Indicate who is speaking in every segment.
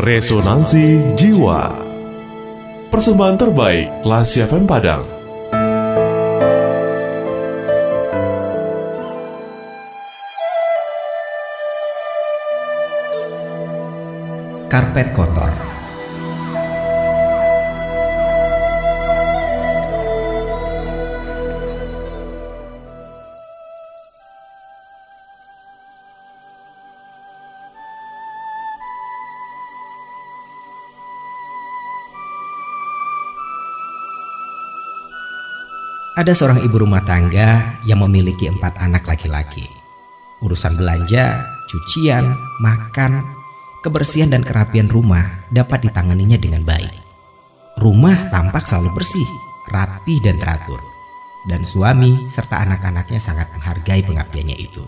Speaker 1: Resonansi Jiwa. Persembahan terbaik Lasi FM Padang.
Speaker 2: Karpet kotor Ada seorang ibu rumah tangga yang memiliki empat anak laki-laki. Urusan belanja, cucian, makan, kebersihan dan kerapian rumah dapat ditanganinya dengan baik. Rumah tampak selalu bersih, rapi dan teratur. Dan suami serta anak-anaknya sangat menghargai pengabdiannya itu.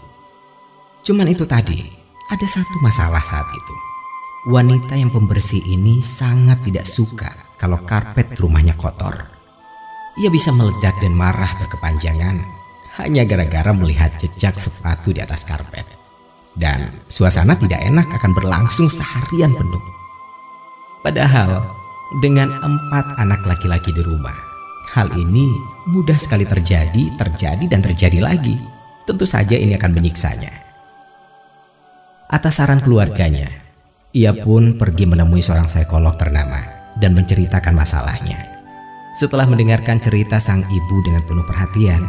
Speaker 2: Cuman itu tadi, ada satu masalah saat itu. Wanita yang pembersih ini sangat tidak suka kalau karpet rumahnya kotor. Ia bisa meledak dan marah berkepanjangan hanya gara-gara melihat jejak sepatu di atas karpet. Dan suasana tidak enak akan berlangsung seharian penuh. Padahal dengan empat anak laki-laki di rumah, hal ini mudah sekali terjadi, terjadi dan terjadi lagi. Tentu saja ini akan menyiksanya. Atas saran keluarganya, ia pun pergi menemui seorang psikolog ternama dan menceritakan masalahnya. Setelah mendengarkan cerita sang ibu dengan penuh perhatian,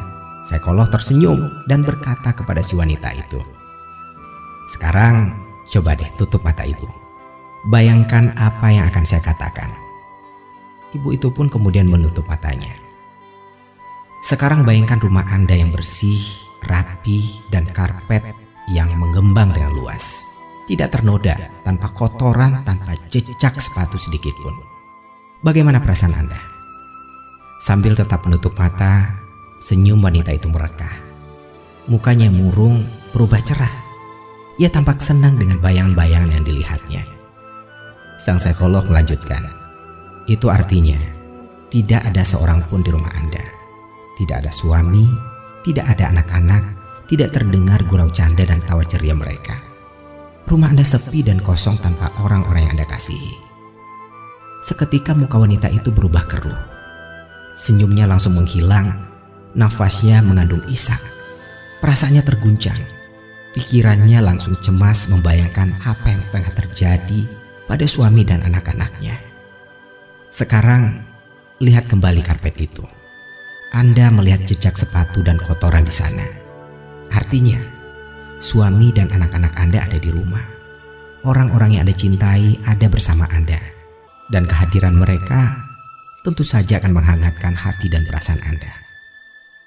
Speaker 2: psikolog tersenyum dan berkata kepada si wanita itu, "Sekarang coba deh tutup mata ibu. Bayangkan apa yang akan saya katakan." Ibu itu pun kemudian menutup matanya. Sekarang bayangkan rumah Anda yang bersih, rapi, dan karpet yang mengembang dengan luas. Tidak ternoda, tanpa kotoran, tanpa jejak sepatu sedikit pun. Bagaimana perasaan Anda? Sambil tetap menutup mata, senyum wanita itu merekah. Mukanya murung, berubah cerah. Ia tampak senang dengan bayang-bayang yang dilihatnya. Sang psikolog melanjutkan, itu artinya tidak ada seorang pun di rumah Anda. Tidak ada suami, tidak ada anak-anak, tidak terdengar gurau canda dan tawa ceria mereka. Rumah Anda sepi dan kosong tanpa orang-orang yang Anda kasihi. Seketika muka wanita itu berubah keruh Senyumnya langsung menghilang, nafasnya mengandung isak. Perasaannya terguncang, pikirannya langsung cemas membayangkan apa yang tengah terjadi pada suami dan anak-anaknya. Sekarang, lihat kembali karpet itu. Anda melihat jejak sepatu dan kotoran di sana. Artinya, suami dan anak-anak Anda ada di rumah. Orang-orang yang Anda cintai ada bersama Anda. Dan kehadiran mereka tentu saja akan menghangatkan hati dan perasaan Anda.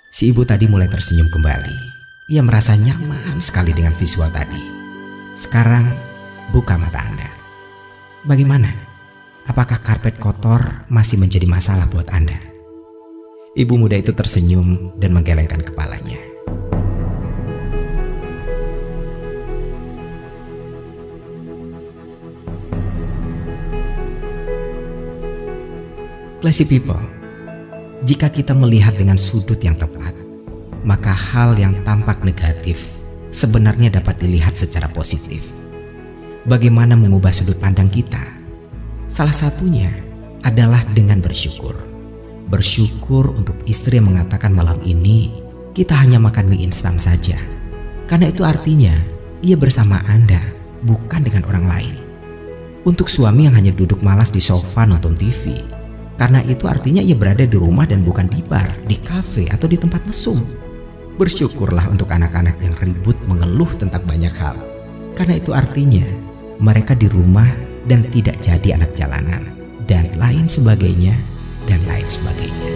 Speaker 2: Si ibu tadi mulai tersenyum kembali. Ia merasa nyaman sekali dengan visual tadi. Sekarang, buka mata Anda. Bagaimana? Apakah karpet kotor masih menjadi masalah buat Anda? Ibu muda itu tersenyum dan menggelengkan kepalanya. Classy people, jika kita melihat dengan sudut yang tepat, maka hal yang tampak negatif sebenarnya dapat dilihat secara positif. Bagaimana mengubah sudut pandang kita? Salah satunya adalah dengan bersyukur. Bersyukur untuk istri yang mengatakan malam ini kita hanya makan mie instan saja. Karena itu artinya ia bersama Anda, bukan dengan orang lain. Untuk suami yang hanya duduk malas di sofa nonton TV, karena itu artinya ia berada di rumah dan bukan di bar, di kafe, atau di tempat mesum. Bersyukurlah untuk anak-anak yang ribut mengeluh tentang banyak hal. Karena itu artinya mereka di rumah dan tidak jadi anak jalanan. Dan lain sebagainya, dan lain sebagainya.